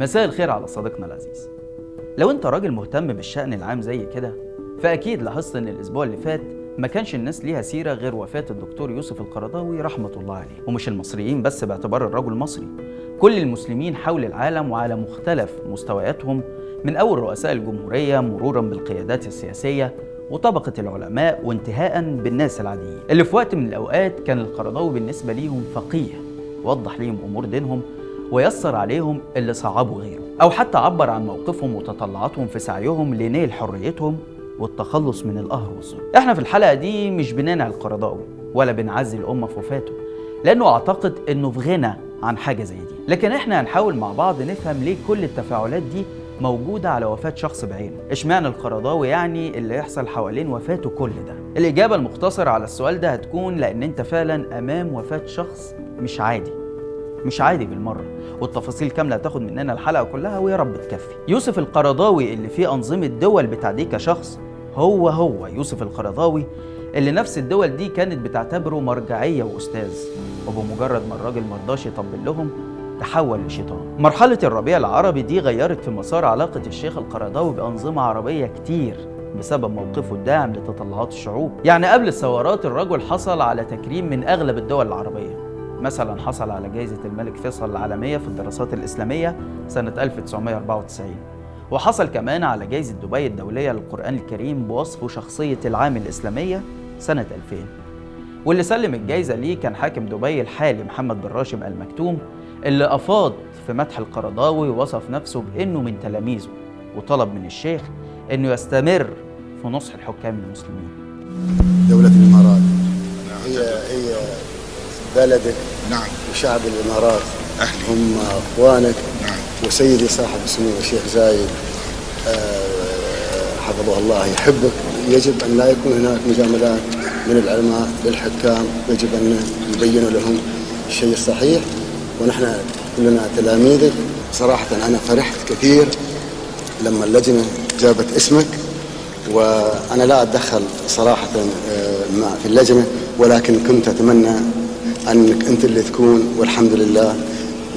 مساء الخير على صديقنا العزيز. لو انت راجل مهتم بالشأن العام زي كده فأكيد لاحظت إن الأسبوع اللي فات ما كانش الناس ليها سيرة غير وفاة الدكتور يوسف القرضاوي رحمة الله عليه. ومش المصريين بس باعتبار الرجل مصري. كل المسلمين حول العالم وعلى مختلف مستوياتهم من أول رؤساء الجمهورية مرورا بالقيادات السياسية وطبقة العلماء وانتهاء بالناس العاديين. اللي في وقت من الأوقات كان القرضاوي بالنسبة ليهم فقيه وضح ليهم أمور دينهم ويسر عليهم اللي صعبوا غيره أو حتى عبر عن موقفهم وتطلعاتهم في سعيهم لنيل حريتهم والتخلص من القهر والظلم. إحنا في الحلقة دي مش بننع القرضاوي ولا بنعزي الأمة في وفاته لأنه أعتقد إنه في غنى عن حاجة زي دي. لكن إحنا هنحاول مع بعض نفهم ليه كل التفاعلات دي موجودة على وفاة شخص بعينه. إشمعنى القرضاوي يعني اللي يحصل حوالين وفاته كل ده؟ الإجابة المختصرة على السؤال ده هتكون لأن أنت فعلا أمام وفاة شخص مش عادي. مش عادي بالمرة. والتفاصيل كاملة هتاخد مننا الحلقة كلها ويا رب تكفي. يوسف القرضاوي اللي فيه أنظمة دول بتعديه كشخص هو هو يوسف القرضاوي اللي نفس الدول دي كانت بتعتبره مرجعية وأستاذ. وبمجرد ما الراجل مرضاش يطبل لهم تحول لشيطان. مرحلة الربيع العربي دي غيرت في مسار علاقة الشيخ القرضاوي بأنظمة عربية كتير بسبب موقفه الداعم لتطلعات الشعوب. يعني قبل الثورات الرجل حصل على تكريم من أغلب الدول العربية. مثلا حصل على جائزة الملك فيصل العالمية في الدراسات الإسلامية سنة 1994 وحصل كمان على جائزة دبي الدولية للقرآن الكريم بوصفه شخصية العام الإسلامية سنة 2000 واللي سلم الجائزة ليه كان حاكم دبي الحالي محمد بن راشد آل مكتوم اللي أفاض في مدح القرضاوي ووصف نفسه بأنه من تلاميذه وطلب من الشيخ أنه يستمر في نصح الحكام المسلمين. دولة الإمارات. هي هي بلدك نعم. وشعب الإمارات. أهلي. هم أخوانك نعم. وسيدي صاحب السمو الشيخ زايد. آه، حفظه الله يحبك. يجب أن لا يكون هناك مجاملات من العلماء للحكام. يجب أن يبينوا لهم الشيء الصحيح. ونحن كلنا تلاميذك. صراحة أنا فرحت كثير لما اللجنة جابت اسمك. وأنا لا أتدخل صراحة آه، في اللجنة ولكن كنت أتمنى أنك أنت اللي تكون والحمد لله.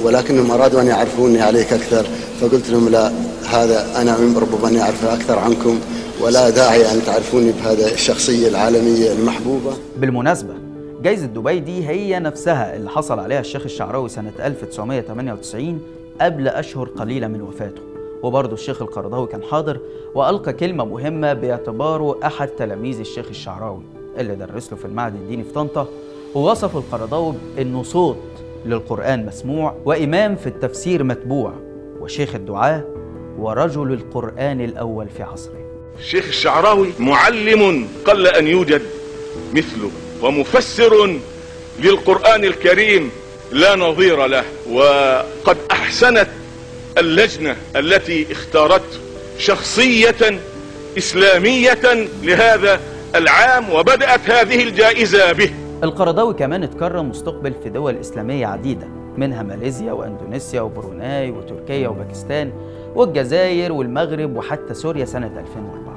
ولكنهم أرادوا أن يعرفوني عليك أكثر فقلت لهم لا هذا أنا من ربما أني أعرف أكثر عنكم ولا داعي أن تعرفوني بهذا الشخصية العالمية المحبوبة. بالمناسبة جائزة دبي دي هي نفسها اللي حصل عليها الشيخ الشعراوي سنة 1998 قبل أشهر قليلة من وفاته. وبرضه الشيخ القرضاوي كان حاضر وألقى كلمة مهمة باعتباره أحد تلاميذ الشيخ الشعراوي اللي درس له في المعهد الديني في طنطا ووصف القرضاوي بأنه صوت للقرآن مسموع وإمام في التفسير متبوع وشيخ الدعاء ورجل القرآن الأول في عصره. الشيخ الشعراوي معلم قل أن يوجد مثله ومفسر للقرآن الكريم لا نظير له وقد أحسنت اللجنة التي اختارته شخصية إسلامية لهذا العام وبدأت هذه الجائزة به. القرضاوي كمان اتكرم مستقبل في دول إسلامية عديدة منها ماليزيا وأندونيسيا وبروناي وتركيا وباكستان والجزائر والمغرب وحتى سوريا سنة 2004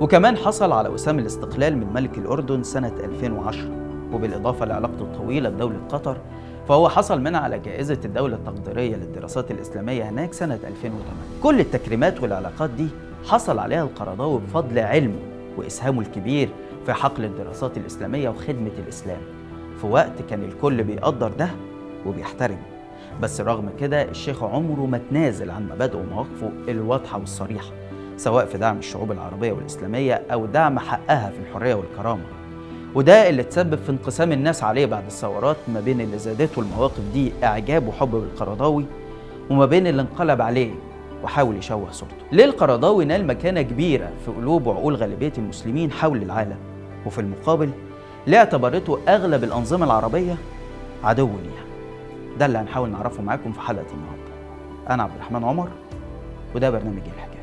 وكمان حصل على وسام الاستقلال من ملك الأردن سنة 2010 وبالإضافة لعلاقته الطويلة بدولة قطر فهو حصل منها على جائزة الدولة التقديرية للدراسات الإسلامية هناك سنة 2008 كل التكريمات والعلاقات دي حصل عليها القرضاوي بفضل علمه. وإسهامه الكبير في حقل الدراسات الإسلامية وخدمة الإسلام. في وقت كان الكل بيقدر ده وبيحترمه بس رغم كده الشيخ عمره ما تنازل عن مبادئه ومواقفه الواضحة والصريحة سواء في دعم الشعوب العربية والإسلامية أو دعم حقها في الحرية والكرامة. وده اللي تسبب في انقسام الناس عليه بعد الثورات ما بين اللي زادته المواقف دي إعجاب وحب بالقرضاوي وما بين اللي انقلب عليه وحاول يشوه صورته ليه القرضاوي نال مكانة كبيرة في قلوب وعقول غالبية المسلمين حول العالم. وفي المقابل ليه اعتبرته أغلب الأنظمة العربية عدو ليها. ده اللي هنحاول نعرفه معاكم في حلقة النهاردة. أنا عبد الرحمن عمر وده برنامج الحكاية.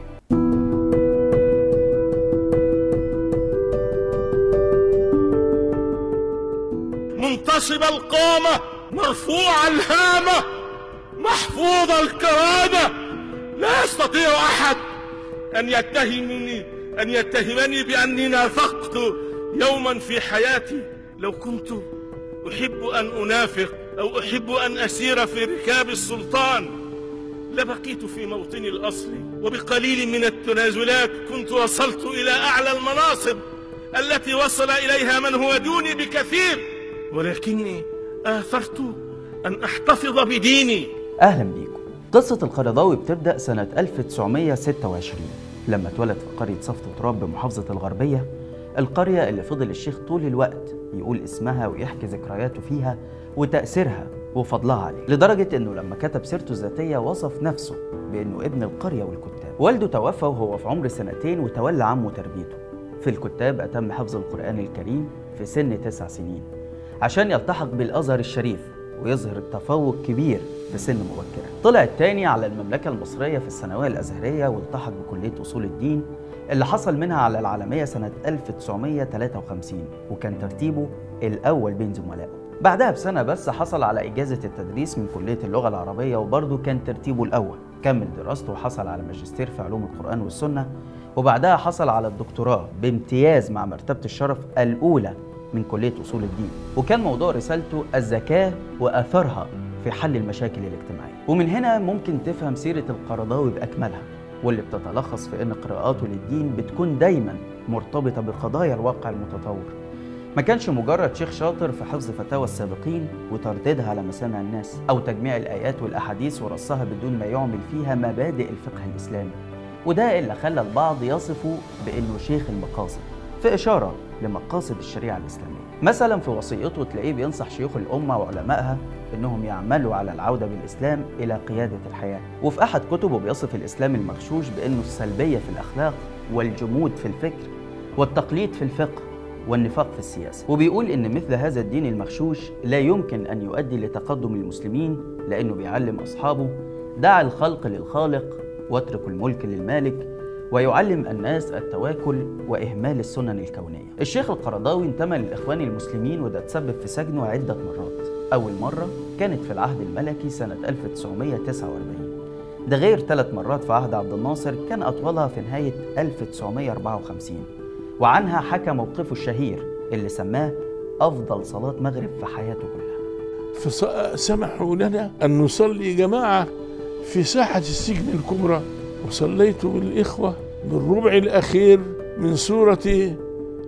منتصب القامة مرفوع الهامة محفوظ الكرامة. لا يستطيع أحد أن يتهمني أن يتهمني بأني نافقت يوما في حياتي. لو كنت أحب أن أنافق أو أحب أن أسير في ركاب السلطان لبقيت في موطني الأصلي وبقليل من التنازلات كنت وصلت إلى أعلى المناصب التي وصل إليها من هو دوني بكثير. ولكني آثرت أن أحتفظ بديني. أهلا بيكم قصة القرضاوي بتبدأ سنة 1926 لما اتولد في قرية صفت تراب بمحافظة الغربية القرية اللي فضل الشيخ طول الوقت يقول اسمها ويحكي ذكرياته فيها وتأثيرها وفضلها عليه لدرجة إنه لما كتب سيرته الذاتية وصف نفسه بإنه ابن القرية والكتاب. والده توفى وهو في عمر سنتين وتولى عمه تربيته. في الكتاب أتم حفظ القرآن الكريم في سن تسع سنين عشان يلتحق بالأزهر الشريف ويظهر تفوق كبير في سن مبكرة. طلع التاني على المملكة المصرية في الثانوية الأزهرية والتحق بكلية أصول الدين اللي حصل منها على العالمية سنة 1953 وكان ترتيبه الأول بين زملائه. بعدها بسنة بس حصل على إجازة التدريس من كلية اللغة العربية وبرضه كان ترتيبه الأول. كمل دراسته وحصل على ماجستير في علوم القرآن والسنة وبعدها حصل على الدكتوراه بامتياز مع مرتبة الشرف الأولى من كلية أصول الدين. وكان موضوع رسالته الزكاة وأثرها. في حل المشاكل الاجتماعية. ومن هنا ممكن تفهم سيرة القرضاوي بأكملها واللي بتتلخص في أن قراءاته للدين بتكون دايما مرتبطة بقضايا الواقع المتطور. ما كانش مجرد شيخ شاطر في حفظ فتاوى السابقين وترديدها على مسامع الناس أو تجميع الآيات والأحاديث ورصها بدون ما يعمل فيها مبادئ الفقه الإسلامي. وده اللي خلى البعض يصفه بأنه شيخ المقاصد في إشارة لمقاصد الشريعة الإسلامية. مثلا في وصيته تلاقيه بينصح شيوخ الأمة وعلمائها أنهم يعملوا على العودة بالإسلام إلى قيادة الحياة. وفي أحد كتبه بيصف الإسلام المغشوش بأنه السلبية في الأخلاق والجمود في الفكر والتقليد في الفقه والنفاق في السياسة. وبيقول إن مثل هذا الدين المغشوش لا يمكن أن يؤدي لتقدم المسلمين لأنه بيعلم أصحابه دع الخلق للخالق واترك الملك للمالك ويعلم الناس التواكل وإهمال السنن الكونية. الشيخ القرضاوي انتمى للإخوان المسلمين وده تسبب في سجنه عدة مرات. أول مرة كانت في العهد الملكي سنة 1949 ده غير ثلاث مرات في عهد عبد الناصر كان أطولها في نهاية 1954 وعنها حكى موقفه الشهير اللي سماه أفضل صلاة مغرب في حياته كلها. فسمحوا لنا أن نصلي جماعة في ساحة السجن الكبرى. وصليت بالإخوة بالربع الأخير من سورة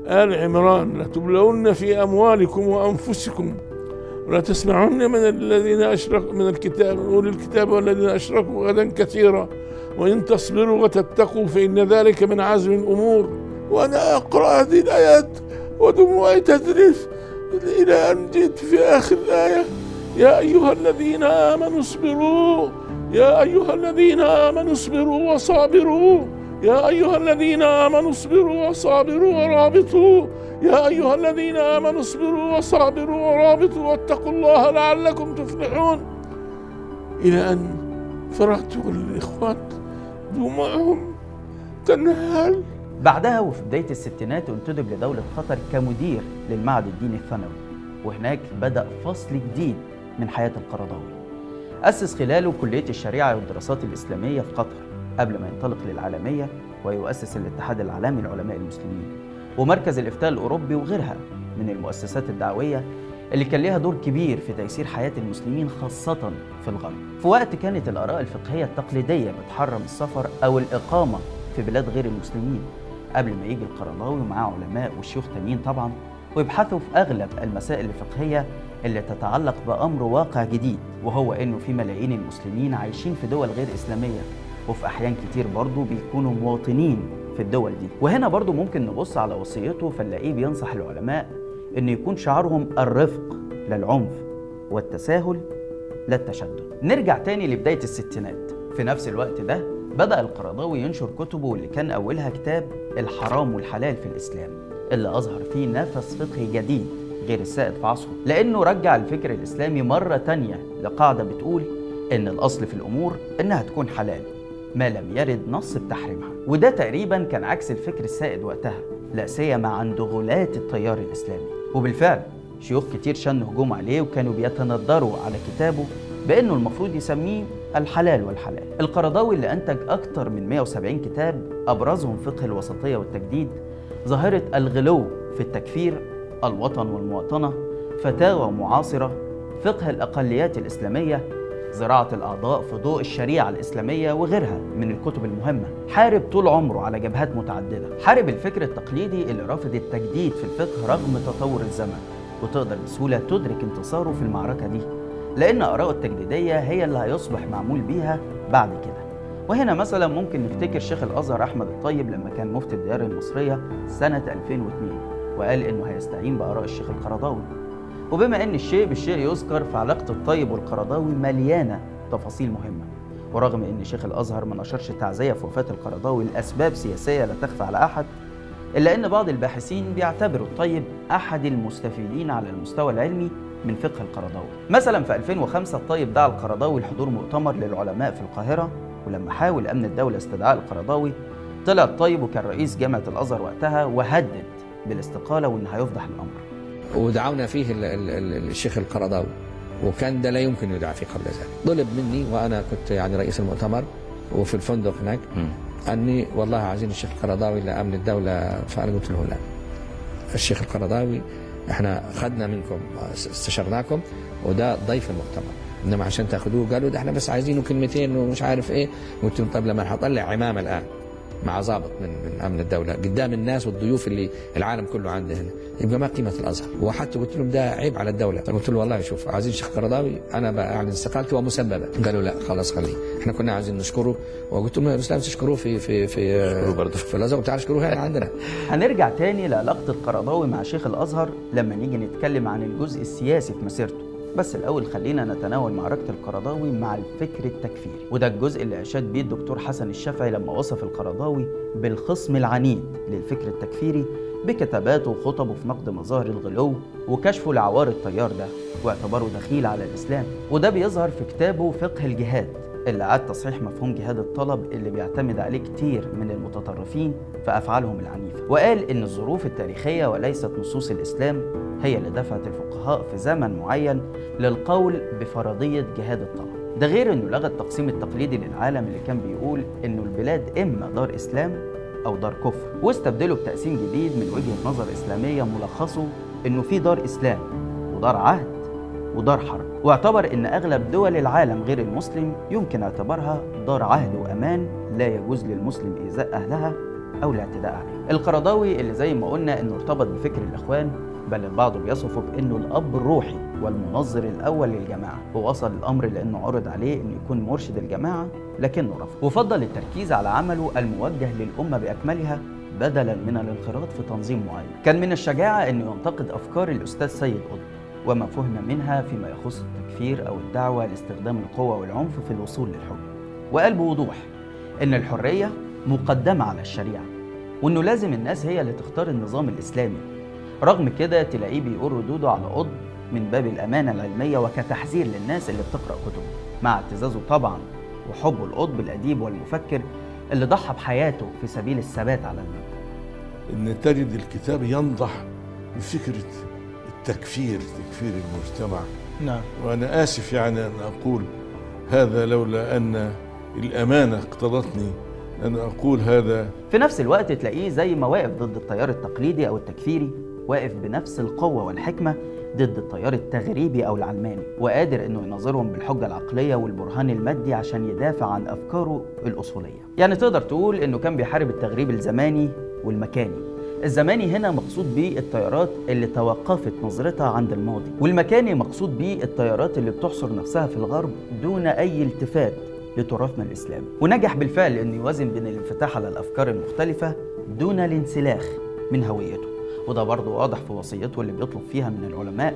آل عمران. لتبلون في أموالكم وأنفسكم. ولا تسمعن من الذين أشركوا من الكتاب أولي الكتاب والذين أشركوا غدا كثيرا. وإن تصبروا وتتقوا فإن ذلك من عزم الأمور. وأنا أقرأ هذه الآيات ودموعي تذرف إلى أن جئت في آخر الآية. يا أيها الذين آمنوا اصبروا. يا أيها الذين آمنوا اصبروا وصابروا. يا أيها الذين آمنوا اصبروا وصابروا ورابطوا. يا أيها الذين آمنوا اصبروا وصابروا ورابطوا. واتقوا الله لعلكم تفلحون. إلى أن فرغت الإخوان دموعهم تنهال بعدها وفي بداية الستينات انتدب لدولة قطر كمدير للمعهد الديني الثانوي. وهناك بدأ فصل جديد من حياة القرضاوي. أسس خلاله كلية الشريعة والدراسات الإسلامية في قطر قبل ما ينطلق للعالمية ويؤسس الاتحاد العالمي لعلماء المسلمين ومركز الإفتاء الأوروبي وغيرها من المؤسسات الدعوية اللي كان ليها دور كبير في تيسير حياة المسلمين خاصة في الغرب. في وقت كانت الآراء الفقهية التقليدية بتحرم السفر أو الإقامة في بلاد غير المسلمين قبل ما يجي القرضاوي ومعاه علماء وشيوخ تانيين طبعا ويبحثوا في أغلب المسائل الفقهية اللي تتعلق بأمر واقع جديد وهو إنه في ملايين المسلمين عايشين في دول غير إسلامية وفي أحيان كتير برضه بيكونوا مواطنين في الدول دي. وهنا برضه ممكن نبص على وصيته فنلاقيه بينصح العلماء إن يكون شعارهم الرفق لا العنف والتساهل لا التشدد نرجع تاني لبداية الستينات. في نفس الوقت ده بدأ القرضاوي ينشر كتبه واللي كان أولها كتاب الحرام والحلال في الإسلام اللي أظهر فيه نفس فقهي جديد. غير السائد في عصره. لأنه رجع الفكر الإسلامي مرة تانية لقاعدة بتقول إن الأصل في الأمور إنها تكون حلال ما لم يرد نص بتحريمها. وده تقريبا كان عكس الفكر السائد وقتها لا سيما عند غلاة التيار الإسلامي. وبالفعل شيوخ كتير شنوا هجوم عليه وكانوا بيتندروا على كتابه بأنه المفروض يسميه الحلال والحلال. القرضاوي اللي أنتج أكثر من 170 كتاب أبرزهم فقه الوسطية والتجديد ظاهرة الغلو في التكفير الوطن والمواطنة فتاوى معاصرة فقه الأقليات الإسلامية زراعة الأعضاء في ضوء الشريعة الإسلامية وغيرها من الكتب المهمة. حارب طول عمره على جبهات متعددة. حارب الفكر التقليدي اللي رافض التجديد في الفقه رغم تطور الزمن. وتقدر بسهولة تدرك انتصاره في المعركة دي. لأن آراءه التجديدية هي اللي هيصبح معمول بيها بعد كده. وهنا مثلا ممكن نفتكر شيخ الأزهر أحمد الطيب لما كان مفتي الديار المصرية سنة 2002 وقال إنه هيستعين بآراء الشيخ القرضاوي. وبما إن الشيء بالشيء يذكر فعلاقة الطيب والقرضاوي مليانة تفاصيل مهمة. ورغم إن شيخ الأزهر ما نشرش تعزيه في وفاة القرضاوي لأسباب سياسية لا تخفى على أحد إلا إن بعض الباحثين بيعتبروا الطيب أحد المستفيدين على المستوى العلمي من فقه القرضاوي. مثلا في 2005 الطيب دعا القرضاوي لحضور مؤتمر للعلماء في القاهرة ولما حاول أمن الدولة استدعاء القرضاوي طلع الطيب وكان رئيس جامعة الأزهر وقتها وهدد بالاستقالة وإن هيفضح الأمر. ودعونا فيه ال- ال- ال- الشيخ القرضاوي. وكان ده لا يمكن يدعى فيه قبل ذلك. طلب مني وأنا كنت يعني رئيس المؤتمر وفي الفندق هناك أني والله عايزين الشيخ القرضاوي لأمن الدولة فأنا قلت له لا. الشيخ القرضاوي إحنا خدنا منكم استشرناكم وده ضيف المؤتمر. إنما عشان تاخذوه قالوا ده إحنا بس عايزينه كلمتين ومش عارف إيه. قلت لهم طب لما هطلع عمامة الآن. مع ضابط من من أمن الدولة قدام الناس والضيوف اللي العالم كله عنده هنا. يبقى ما قيمة الأزهر. وحتى قلت لهم ده عيب على الدولة. قلت له والله شوف عايزين الشيخ قرضاوي أنا باعلن استقالتي ومسببة. قالوا لا خلاص خليه. إحنا كنا عايزين نشكره. وقلت لهم يا لازم تشكروه في في في برضه. في الأزهر. وتعالوا اشكروه هنا عندنا. هنرجع تاني لعلاقة القرضاوي مع شيخ الأزهر لما نيجي نتكلم عن الجزء السياسي في مسيرته. بس الأول خلينا نتناول معركة القرضاوي مع الفكر التكفيري. وده الجزء اللي أشاد بيه الدكتور حسن الشافعي لما وصف القرضاوي بالخصم العنيد للفكر التكفيري بكتاباته وخطبه في نقد مظاهر الغلو وكشفه لعوار التيار ده واعتباره دخيل على الإسلام. وده بيظهر في كتابه فقه الجهاد. اللي أعاد تصحيح مفهوم جهاد الطلب اللي بيعتمد عليه كتير من المتطرفين في أفعالهم العنيفة. وقال إن الظروف التاريخية وليست نصوص الإسلام هي اللي دفعت الفقهاء في زمن معين للقول بفرضية جهاد الطلب. ده غير إنه لغى التقسيم التقليدي للعالم اللي كان بيقول إنه البلاد إما دار إسلام أو دار كفر. واستبدله بتقسيم جديد من وجهة نظر إسلامية ملخصه إنه في دار إسلام ودار عهد. ودار حرب. واعتبر إن أغلب دول العالم غير المسلم يمكن اعتبارها دار عهد وأمان لا يجوز للمسلم إيذاء أهلها أو الاعتداء عليهم القرضاوي اللي زي ما قلنا إنه ارتبط بفكر الإخوان بل البعض بيصفه بإنه الأب الروحي والمنظر الأول للجماعة. ووصل الأمر لأنه عرض عليه إنه يكون مرشد الجماعة لكنه رفض. وفضل التركيز على عمله الموجه للأمة بأكملها بدلا من الانخراط في تنظيم معين. كان من الشجاعة إنه ينتقد أفكار الأستاذ سيد قطب. وما فهم منها فيما يخص التكفير أو الدعوة لاستخدام القوة والعنف في الوصول للحكم. وقال بوضوح إن الحرية مقدمة على الشريعة وانه لازم الناس هي اللي تختار النظام الإسلامي. رغم كده تلاقيه بيقول ردوده على قطب من باب الأمانة العلمية وكتحذير للناس اللي بتقرأ كتبه مع اعتزازه طبعا وحبه القطب الأديب والمفكر اللي ضحى بحياته في سبيل الثبات على المبدأ. إن تجد الكتاب ينضح بفكرة التكفير تكفير المجتمع. نعم. وأنا آسف يعني أن أقول هذا لولا أن الأمانة اقتضتني أن أقول هذا. في نفس الوقت تلاقيه زي ما واقف ضد التيار التقليدي أو التكفيري واقف بنفس القوة والحكمة ضد التيار التغريبي أو العلماني وقادر إنه يناظرهم بالحجة العقلية والبرهان المادي عشان يدافع عن أفكاره الأصولية. يعني تقدر تقول إنه كان بيحارب التغريب الزماني والمكاني. الزماني هنا مقصود بيه التيارات اللي توقفت نظرتها عند الماضي والمكاني مقصود بيه التيارات اللي بتحصر نفسها في الغرب دون أي التفات لتراثنا الإسلامي. ونجح بالفعل انه يوازن بين الانفتاح على الأفكار المختلفة دون الانسلاخ من هويته. وده برضه واضح في وصيته اللي بيطلب فيها من العلماء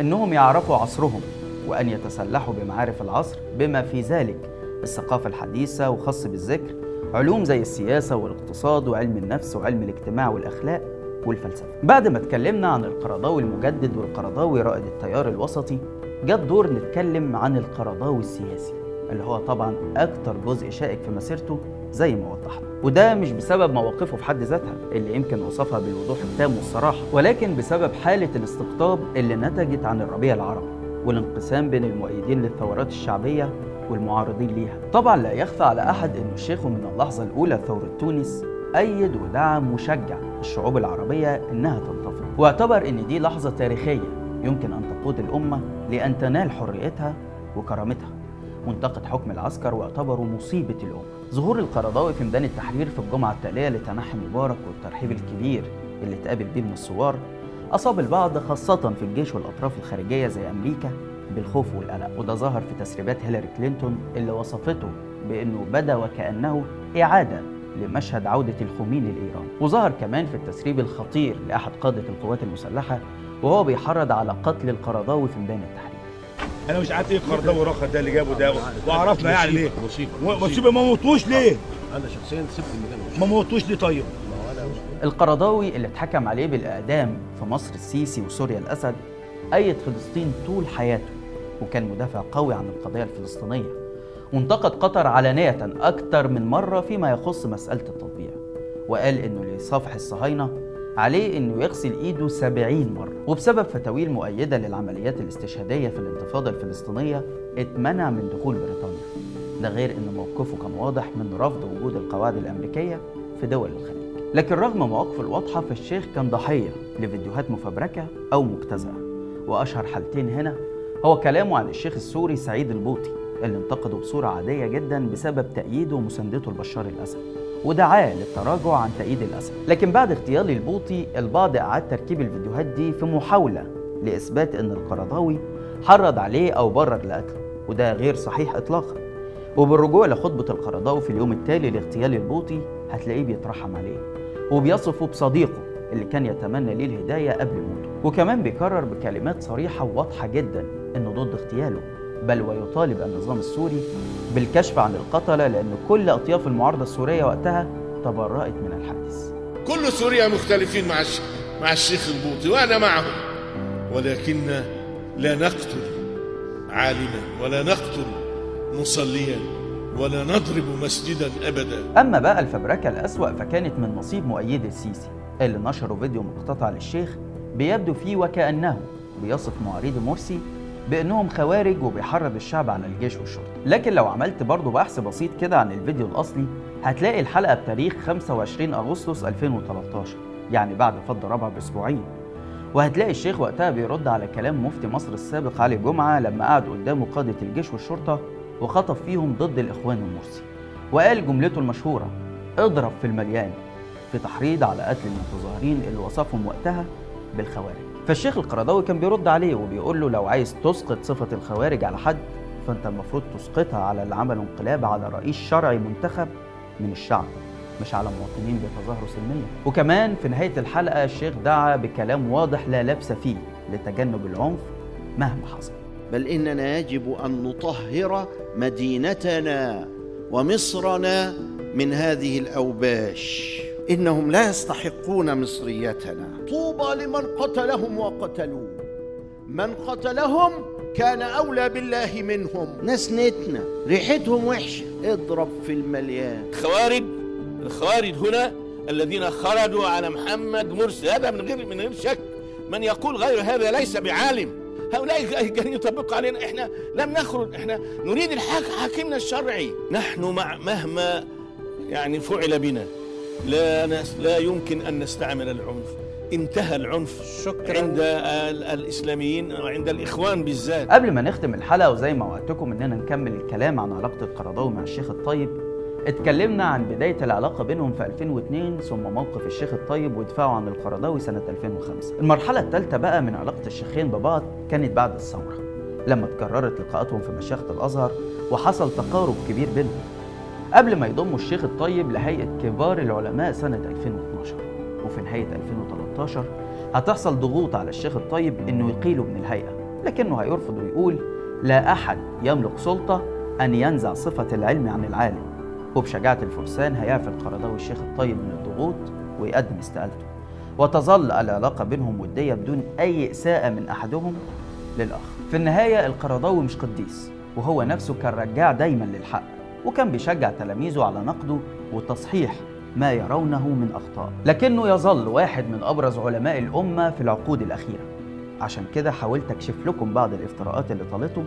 إنهم يعرفوا عصرهم وأن يتسلحوا بمعارف العصر بما في ذلك الثقافة الحديثة وخاص بالذكر علوم زي السياسة والاقتصاد وعلم النفس وعلم الاجتماع والأخلاق والفلسفة. بعد ما اتكلمنا عن القرضاوي المجدد والقرضاوي رائد التيار الوسطي، جاء الدور نتكلم عن القرضاوي السياسي اللي هو طبعا أكتر جزء شائك في مسيرته زي ما وضحنا وده مش بسبب مواقفه في حد ذاتها اللي يمكن وصفها بالوضوح التام والصراحه ولكن بسبب حالة الاستقطاب اللي نتجت عن الربيع العربي والانقسام بين المؤيدين للثورات الشعبية والمعارضين ليها. طبعا لا يخفى على أحد إن الشيخ من اللحظة الأولى ثورة تونس أيد ودعم وشجع الشعوب العربية إنها تنتفض واعتبر إن دي لحظة تاريخية يمكن أن تقود الأمة لأن تنال حريتها وكرامتها. وانتقد حكم العسكر واعتبره مصيبة الأمة. ظهور القرضاوي في ميدان التحرير في الجمعة التالية لتنحي مبارك والترحيب الكبير اللي اتقابل بيه من الثوار أصاب البعض خاصة في الجيش والأطراف الخارجية زي أمريكا بالخوف والقلق. وده ظهر في تسريبات هيلاري كلينتون اللي وصفته بأنه بدا وكأنه إعادة لمشهد عودة الخميني لإيران وظهر كمان في التسريب الخطير لأحد قادة القوات المسلحة وهو بيحرض على قتل القرضاوي في ميدان التحرير. أنا مش عارف إيه القرضاوي ورخد ده اللي جابه ده وعرفنا يعني ليه. مصيبه مصيبه ما موتوش ليه؟ أنا شخصيا سبت المكان ما موتوش ليه طيب؟ القرضاوي اللي اتحكم عليه بالإعدام في مصر السيسي وسوريا الأسد أيد فلسطين طول حياته وكان مدافع قوي عن القضية الفلسطينية. وانتقد قطر علانية أكتر من مرة فيما يخص مسألة التطبيع. وقال إنه لصفح الصهاينة عليه إنه يغسل إيده سبعين مرة. وبسبب فتاويل مؤيدة للعمليات الاستشهادية في الانتفاضة الفلسطينية اتمنع من دخول بريطانيا. ده غير إن موقفه كان واضح من رفض وجود القواعد الأمريكية في دول الخليج. لكن رغم مواقفه الواضحة فالشيخ كان ضحية لفيديوهات مفبركة أو مبتذلة وأشهر حالتين هنا هو كلامه عن الشيخ السوري سعيد البوطي اللي انتقده بصورة عادية جدا بسبب تأييده ومساندته لبشار الأسد ودعاه للتراجع عن تأييد الأسد لكن بعد اغتيال البوطي البعض أعاد تركيب الفيديوهات دي في محاولة لإثبات أن القرضاوي حرض عليه أو برر لقتله وده غير صحيح إطلاقا. وبالرجوع لخطبة القرضاوي في اليوم التالي لاغتيال البوطي هتلاقيه بيترحم عليه وبيصفه بصديقه اللي كان يتمنى ليه الهداية قبل موته. وكمان بيكرر بكلمات صريحة وواضحة جدا إنه ضد اغتياله بل ويطالب النظام السوري بالكشف عن القتلة لأن كل أطياف المعارضة السورية وقتها تبرأت من الحادث. كل سوريا مختلفين مع الش... مع الشيخ البوطي وأنا معهم. ولكن لا نقتل عالما ولا نقتل مصليا ولا نضرب مسجدا ابدا. أما بقى الفبركة الأسوأ فكانت من نصيب مؤيد السيسي. اللي نشروا فيديو مقتطع للشيخ بيبدو فيه وكأنه بيصف معارضي مرسي بأنهم خوارج وبيحرض الشعب على الجيش والشرطة. لكن لو عملت برضه بحث بسيط كده عن الفيديو الأصلي هتلاقي الحلقة بتاريخ 25 أغسطس 2013 يعني بعد فض ربع بأسبوعين. وهتلاقي الشيخ وقتها بيرد على كلام مفتي مصر السابق علي جمعة لما قعد قدامه قادة الجيش والشرطة وخطب فيهم ضد الإخوان المرسي. وقال جملته المشهورة اضرب في المليان في تحريض على قتل المتظاهرين اللي وصفهم وقتها بالخوارج. فالشيخ القرضاوي كان بيرد عليه وبيقول له لو عايز تسقط صفة الخوارج على حد فأنت المفروض تسقطها على اللي عملوا انقلاب على رئيس شرعي منتخب من الشعب مش على مواطنين بيتظاهروا سلميا. وكمان في نهاية الحلقة الشيخ دعا بكلام واضح لا لبس فيه لتجنب العنف مهما حصل. بل إننا يجب أن نطهر مدينتنا ومصرنا من هذه الأوباش. إنهم لا يستحقون مصريتنا. طوبى لمن قتلهم وقتلوه. من قتلهم كان أولى بالله منهم. ناس نتنا ريحتهم وحشة. اضرب في المليان. الخوارج الخوارج هنا الذين خرجوا على محمد مرسي. هذا من غير من غير شك. من يقول غير هذا ليس بعالم. هؤلاء كانوا يطبقوا علينا إحنا لم نخرج. إحنا نريد الحاك حاكمنا الشرعي. نحن مع مهما يعني فعل بنا. لا نس لا يمكن أن نستعمل العنف. انتهى العنف شكرا. عند ال- الإسلاميين وعند الإخوان بالذات. قبل ما نختم الحلقة وزي ما وعدتكم إننا نكمل الكلام عن علاقة القرضاوي مع الشيخ الطيب اتكلمنا عن بداية العلاقة بينهم في 2002 ثم موقف الشيخ الطيب ودفاعه عن القرضاوي سنة 2005 المرحلة الثالثة بقى من علاقة الشيخين ببعض كانت بعد الثورة لما اتكررت لقاءاتهم في مشيخة الأزهر وحصل تقارب كبير بينهم. قبل ما يضموا الشيخ الطيب لهيئة كبار العلماء سنة 2012 وفي نهاية 2013 هتحصل ضغوط على الشيخ الطيب إنه يقيله من الهيئة لكنه هيرفض ويقول لا أحد يملك سلطة أن ينزع صفة العلم عن العالم. وبشجاعة الفرسان هيعفي القرضاوي الشيخ الطيب من الضغوط ويقدم استقالته. وتظل العلاقة بينهم ودية بدون أي إساءة من أحدهم للآخر. في النهاية القرضاوي مش قديس وهو نفسه كان رجاع دايما للحق. وكان بيشجع تلاميذه على نقده وتصحيح ما يرونه من أخطاء. لكنه يظل واحد من أبرز علماء الأمة في العقود الأخيرة. عشان كده حاولت أكشف لكم بعض الافتراءات اللي طالته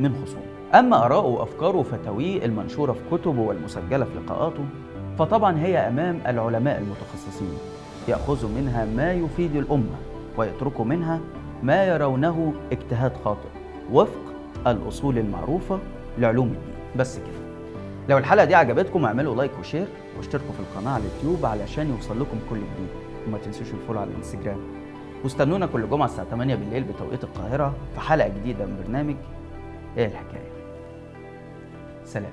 من خصومه أما آراءه وأفكاره وفتاويه المنشورة في كتبه والمسجلة في لقاءاته فطبعا هي أمام العلماء المتخصصين. يأخذوا منها ما يفيد الأمة ويتركوا منها ما يرونه اجتهاد خاطئ. وفق الأصول المعروفة لعلوم الدين. بس كده. لو الحلقة دي عجبتكم اعملوا like و share واشتركوا في القناة على اليوتيوب علشان يوصل لكم كل جديد. وما تنسوش الفولو على الانستجرام. واستنونا كل جمعة الساعة 8 بالليل بتوقيت القاهرة في حلقة جديدة من برنامج إيه الحكاية؟ سلام.